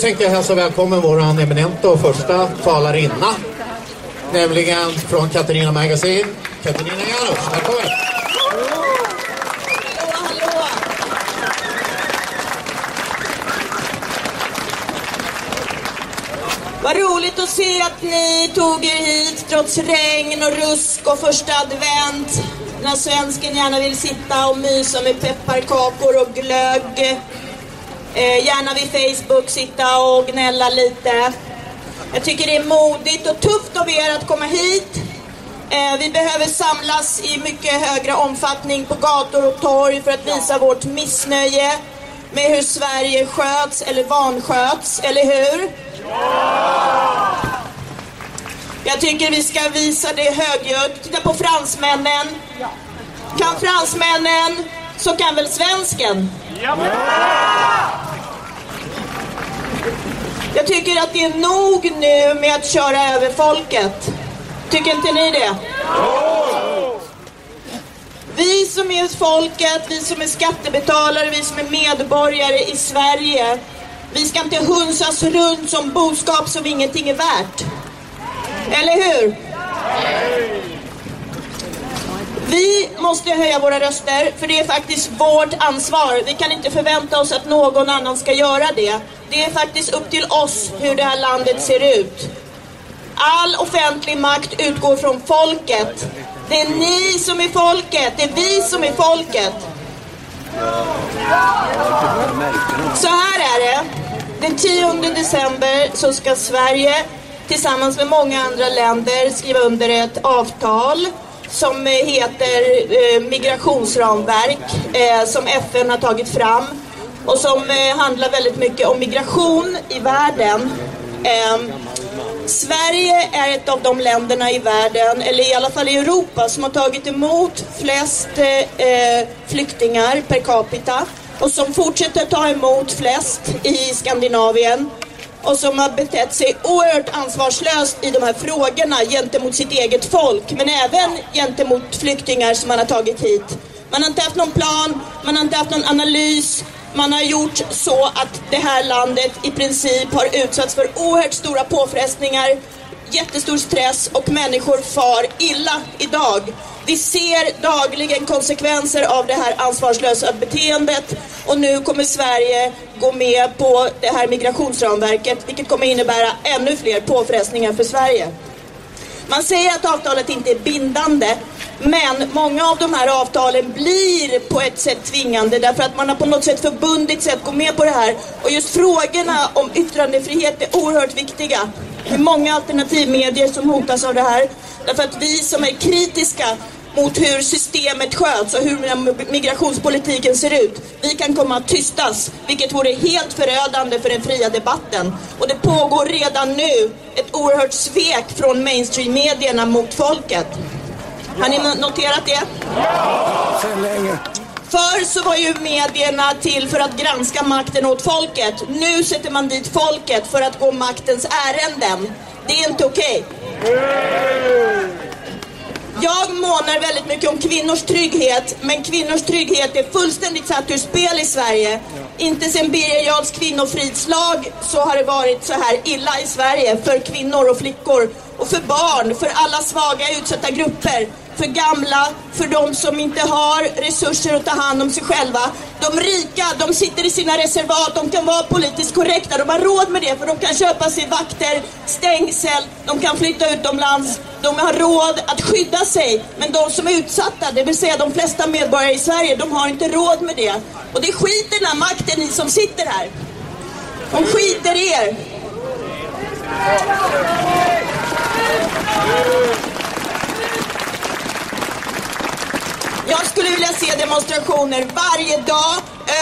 tänkte jag hälsa välkommen vår eminenta och första talarinna. Nämligen från Katarina Magasin, Katarina Janouch. Välkommen! Vad roligt att se att ni tog er hit trots regn och rusk och första advent. När svensken gärna vill sitta och mysa med pepparkakor och glögg. Eh, gärna vid Facebook sitta och gnälla lite. Jag tycker det är modigt och tufft av er att komma hit. Eh, vi behöver samlas i mycket högre omfattning på gator och torg för att visa vårt missnöje med hur Sverige sköts eller vansköts, eller hur? Jag tycker vi ska visa det högljutt. Titta på fransmännen. Kan fransmännen så kan väl svensken? Jag tycker att det är nog nu med att köra över folket. Tycker inte ni det? Vi som är folket, vi som är skattebetalare, vi som är medborgare i Sverige. Vi ska inte hunsas runt som boskap som ingenting är värt. Eller hur? Vi måste höja våra röster, för det är faktiskt vårt ansvar. Vi kan inte förvänta oss att någon annan ska göra det. Det är faktiskt upp till oss hur det här landet ser ut. All offentlig makt utgår från folket. Det är ni som är folket, det är vi som är folket. Så här är det. Den 10 december så ska Sverige tillsammans med många andra länder skriva under ett avtal som eh, heter eh, migrationsramverk eh, som FN har tagit fram och som eh, handlar väldigt mycket om migration i världen. Eh, Sverige är ett av de länderna i världen, eller i alla fall i Europa, som har tagit emot flest eh, eh flyktingar per capita och som fortsätter ta emot flest i Skandinavien och som har betett sig oerhört ansvarslöst i de här frågorna gentemot sitt eget folk men även gentemot flyktingar som man har tagit hit. Man har inte haft någon plan, man har inte haft någon analys, man har gjort så att det här landet i princip har utsatts för oerhört stora påfrestningar, jättestor stress och människor far illa idag. Vi ser dagligen konsekvenser av det här ansvarslösa beteendet och nu kommer Sverige gå med på det här migrationsramverket vilket kommer innebära ännu fler påfrestningar för Sverige. Man säger att avtalet inte är bindande men många av de här avtalen blir på ett sätt tvingande därför att man har på något sätt förbundit sig att gå med på det här. Och just frågorna om yttrandefrihet är oerhört viktiga. Det är många alternativmedier som hotas av det här. Därför att vi som är kritiska mot hur systemet sköts och hur migrationspolitiken ser ut. Vi kan komma att tystas, vilket vore helt förödande för den fria debatten. Och det pågår redan nu ett oerhört svek från mainstream-medierna mot folket. Har ni noterat det? Ja! Sen länge. Förr så var ju medierna till för att granska makten åt folket. Nu sätter man dit folket för att gå maktens ärenden. Det är inte okej. Okay. Jag månar väldigt mycket om kvinnors trygghet, men kvinnors trygghet är fullständigt satt ur spel i Sverige. Inte sedan Birger Jarls kvinnofridslag så har det varit så här illa i Sverige för kvinnor och flickor och för barn, för alla svaga utsatta grupper för gamla, för de som inte har resurser att ta hand om sig själva. De rika, de sitter i sina reservat, de kan vara politiskt korrekta, de har råd med det för de kan köpa sig vakter, stängsel, de kan flytta utomlands, de har råd att skydda sig. Men de som är utsatta, det vill säga de flesta medborgare i Sverige, de har inte råd med det. Och det skiter den här makten ni som sitter här. De skiter i er. Jag skulle vilja se demonstrationer varje dag,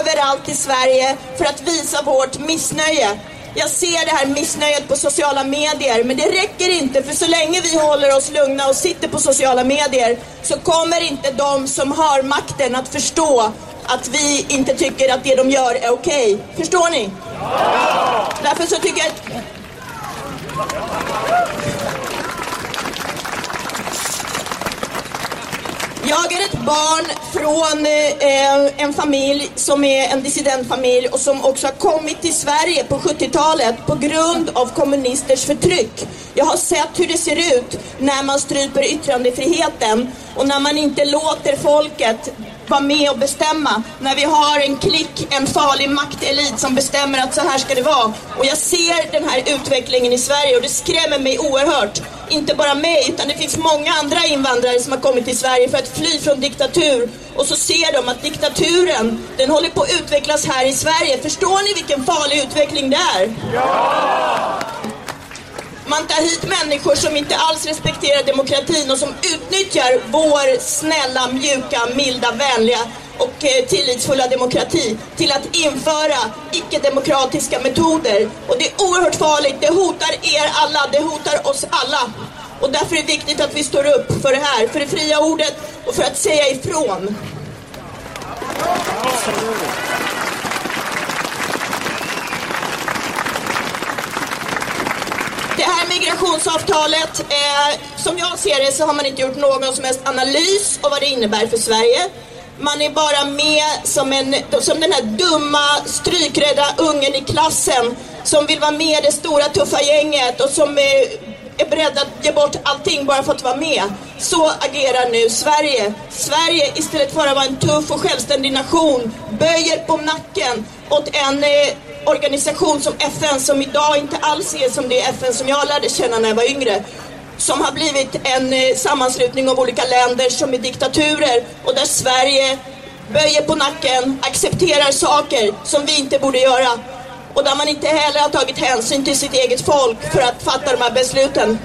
överallt i Sverige, för att visa vårt missnöje. Jag ser det här missnöjet på sociala medier, men det räcker inte för så länge vi håller oss lugna och sitter på sociala medier så kommer inte de som har makten att förstå att vi inte tycker att det de gör är okej. Okay. Förstår ni? Ja! Därför så tycker jag... Jag är ett barn från eh, en familj som är en dissidentfamilj och som också har kommit till Sverige på 70-talet på grund av kommunisters förtryck. Jag har sett hur det ser ut när man stryper yttrandefriheten och när man inte låter folket vara med och bestämma. När vi har en klick, en farlig maktelit som bestämmer att så här ska det vara. Och jag ser den här utvecklingen i Sverige och det skrämmer mig oerhört. Inte bara mig, utan det finns många andra invandrare som har kommit till Sverige för att fly från diktatur. Och så ser de att diktaturen, den håller på att utvecklas här i Sverige. Förstår ni vilken farlig utveckling det är? Ja! Man tar hit människor som inte alls respekterar demokratin och som utnyttjar vår snälla, mjuka, milda, vänliga och eh, tillitsfulla demokrati till att införa icke-demokratiska metoder. Och det är oerhört farligt. Det hotar er alla. Det hotar oss alla. Och därför är det viktigt att vi står upp för det här, för det fria ordet och för att säga ifrån. Det här migrationsavtalet, eh, som jag ser det så har man inte gjort någon som helst analys av vad det innebär för Sverige. Man är bara med som, en, som den här dumma, strykrädda ungen i klassen som vill vara med i det stora tuffa gänget och som är, är beredd att ge bort allting bara för att vara med. Så agerar nu Sverige. Sverige, istället för att vara en tuff och självständig nation, böjer på nacken åt en eh, organisation som FN som idag inte alls är som det FN som jag lärde känna när jag var yngre. Som har blivit en eh, sammanslutning av olika länder som är diktaturer och där Sverige böjer på nacken, accepterar saker som vi inte borde göra. Och där man inte heller har tagit hänsyn till sitt eget folk för att fatta de här besluten.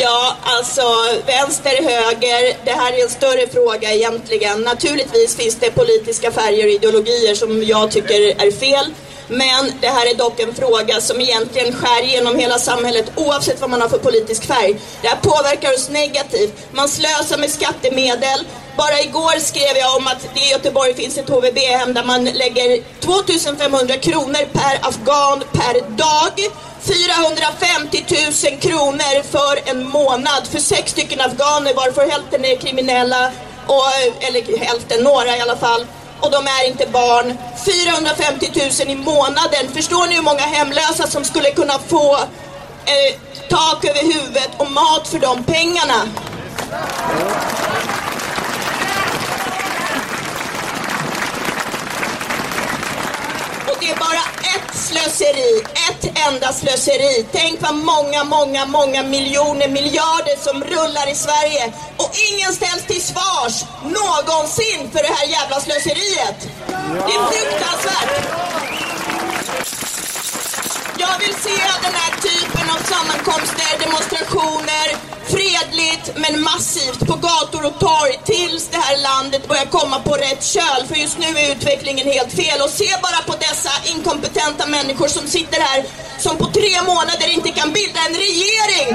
Ja, alltså vänster, höger, det här är en större fråga egentligen. Naturligtvis finns det politiska färger och ideologier som jag tycker är fel. Men det här är dock en fråga som egentligen skär genom hela samhället oavsett vad man har för politisk färg. Det här påverkar oss negativt. Man slösar med skattemedel. Bara igår skrev jag om att det i Göteborg finns ett HVB-hem där man lägger 2500 kronor per afghan per dag 450 000 kronor för en månad för sex stycken afghaner varför hälften är kriminella, och, eller hälften, några i alla fall. Och de är inte barn. 450 000 i månaden. Förstår ni hur många hemlösa som skulle kunna få eh, tak över huvudet och mat för de pengarna? Och det är bara ett slöseri, ett enda slöseri. Tänk vad många, många, många miljoner, miljarder som rullar i Sverige och ingen ställs till svars någonsin för det här jävla slöseriet. Det är fruktansvärt. Jag vill se den här typen av sammankomster, demonstrationer, fredligt men massivt på gator och torg tills det här landet börjar komma på rätt köl. För just nu är utvecklingen helt fel. Och se bara på dessa inkompetenta människor som sitter här som på tre månader inte kan bilda en regering.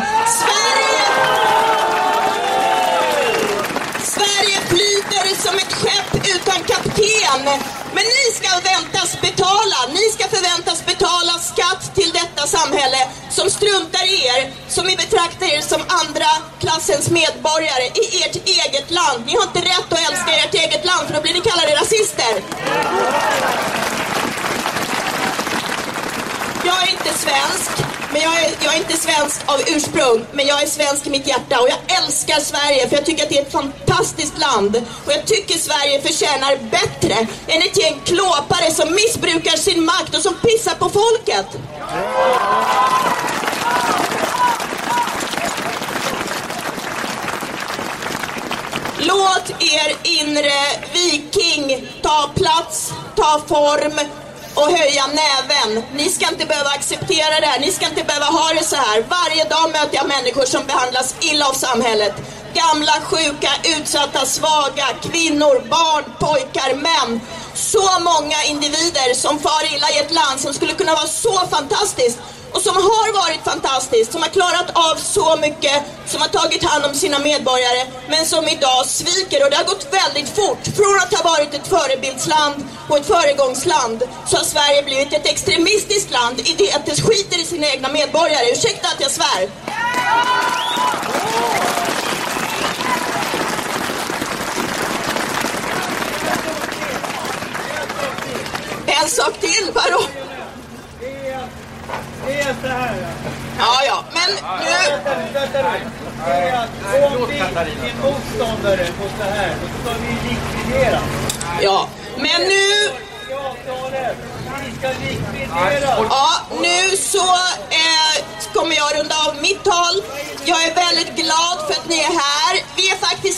Sverige flyter som ett skepp kapten. Men ni ska väntas betala. Ni ska förväntas betala skatt till detta samhälle som struntar i er, som vi betraktar er som andra klassens medborgare i ert eget land. Ni har inte rätt att älska ert eget land för då blir ni kallade rasister. Jag är inte svensk, men jag är, jag är, inte svensk av ursprung, men jag är svensk i mitt hjärta och jag älskar Sverige för jag tycker att det är ett fantastiskt land. Och jag tycker Sverige förtjänar bättre än ett gäng klåpare som missbrukar sin makt och som pissar på folket. Låt er inre viking ta plats, ta form och höja näven. Ni ska inte behöva acceptera det här. Ni ska inte behöva ha det så här. Varje dag möter jag människor som behandlas illa av samhället. Gamla, sjuka, utsatta, svaga, kvinnor, barn, pojkar, män. Så många individer som far illa i ett land som skulle kunna vara så fantastiskt och som har varit fantastiskt, som har klarat av så mycket, som har tagit hand om sina medborgare, men som idag sviker. Och det har gått väldigt fort. Från att ha varit ett förebildsland och ett föregångsland så har Sverige blivit ett extremistiskt land i det att det skiter i sina egna medborgare. Ursäkta att jag svär. En sak till, vadå? Det är så här. Ja, ja, men nu... Det om vi är motståndare mot det här, då ska vi likvidera. Ja, men nu... Ja, nu så eh, kommer jag runda av mitt tal. Jag är väldigt glad för att ni är här.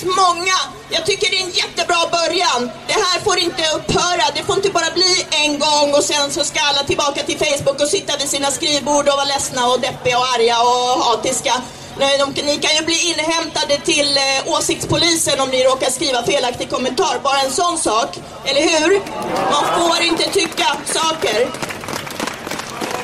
Många. Jag tycker det är en jättebra början. Det här får inte upphöra. Det får inte bara bli en gång och sen så ska alla tillbaka till Facebook och sitta vid sina skrivbord och vara ledsna och deppiga och arga och hatiska. Nej, de, ni kan ju bli inhämtade till eh, åsiktspolisen om ni råkar skriva felaktig kommentar. Bara en sån sak, eller hur? Man får inte tycka saker.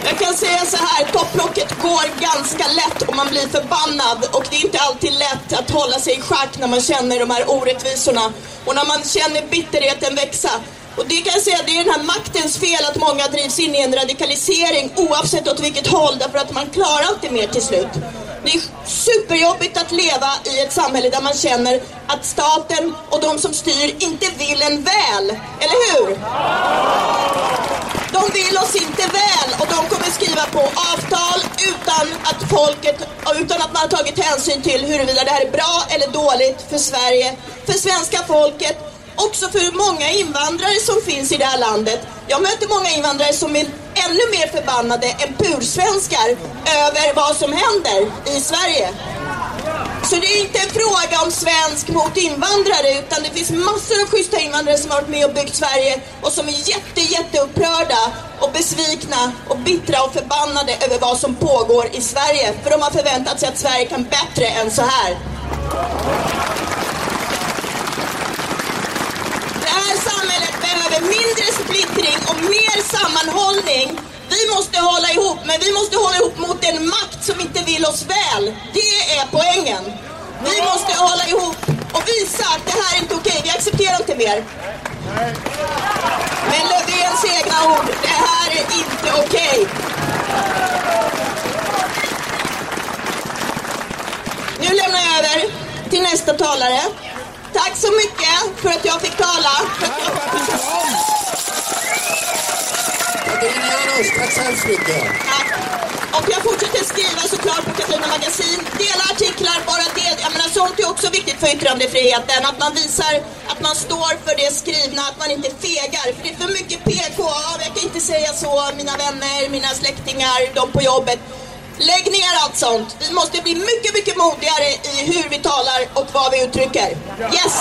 Jag kan säga så här, topplocket går ganska lätt om man blir förbannad och det är inte alltid lätt att hålla sig i schack när man känner de här orättvisorna och när man känner bitterheten växa. Och det kan jag säga, det är den här maktens fel att många drivs in i en radikalisering oavsett åt vilket håll därför att man klarar inte mer till slut. Det är superjobbigt att leva i ett samhälle där man känner att staten och de som styr inte vill en väl, eller hur? De vill oss inte väl och de kommer skriva på avtal utan att folket, utan att man har tagit hänsyn till huruvida det här är bra eller dåligt för Sverige, för svenska folket, också för många invandrare som finns i det här landet. Jag möter många invandrare som är ännu mer förbannade än pursvenskar över vad som händer i Sverige. Så det är inte en fråga om svensk mot invandrare utan det finns massor av schyssta invandrare som har varit med och byggt Sverige och som är jätte, jätteupprörda och besvikna och bittra och förbannade över vad som pågår i Sverige. För de har förväntat sig att Sverige kan bättre än så här. Det här samhället behöver mindre splittring och mer sammanhållning. Vi måste hålla ihop, men vi måste hålla ihop mot en makt som inte vill oss väl. Det är poängen. Vi måste hålla ihop och visa att det här är inte okej. Vi accepterar inte mer. Men Löfvens egna ord, det här är inte okej. Nu lämnar jag över till nästa talare. Tack så mycket för att jag fick tala. Tack så hemskt mycket. Tack. Och jag fortsätter skriva såklart på Katarina Magasin. Dela artiklar, bara det. Jag menar, sånt är också viktigt för yttrandefriheten. Att man visar att man står för det skrivna, att man inte fegar. För det är för mycket PK. Jag kan inte säga så. Mina vänner, mina släktingar, de på jobbet. Lägg ner allt sånt. Vi måste bli mycket, mycket modigare i hur vi talar och vad vi uttrycker. Yes!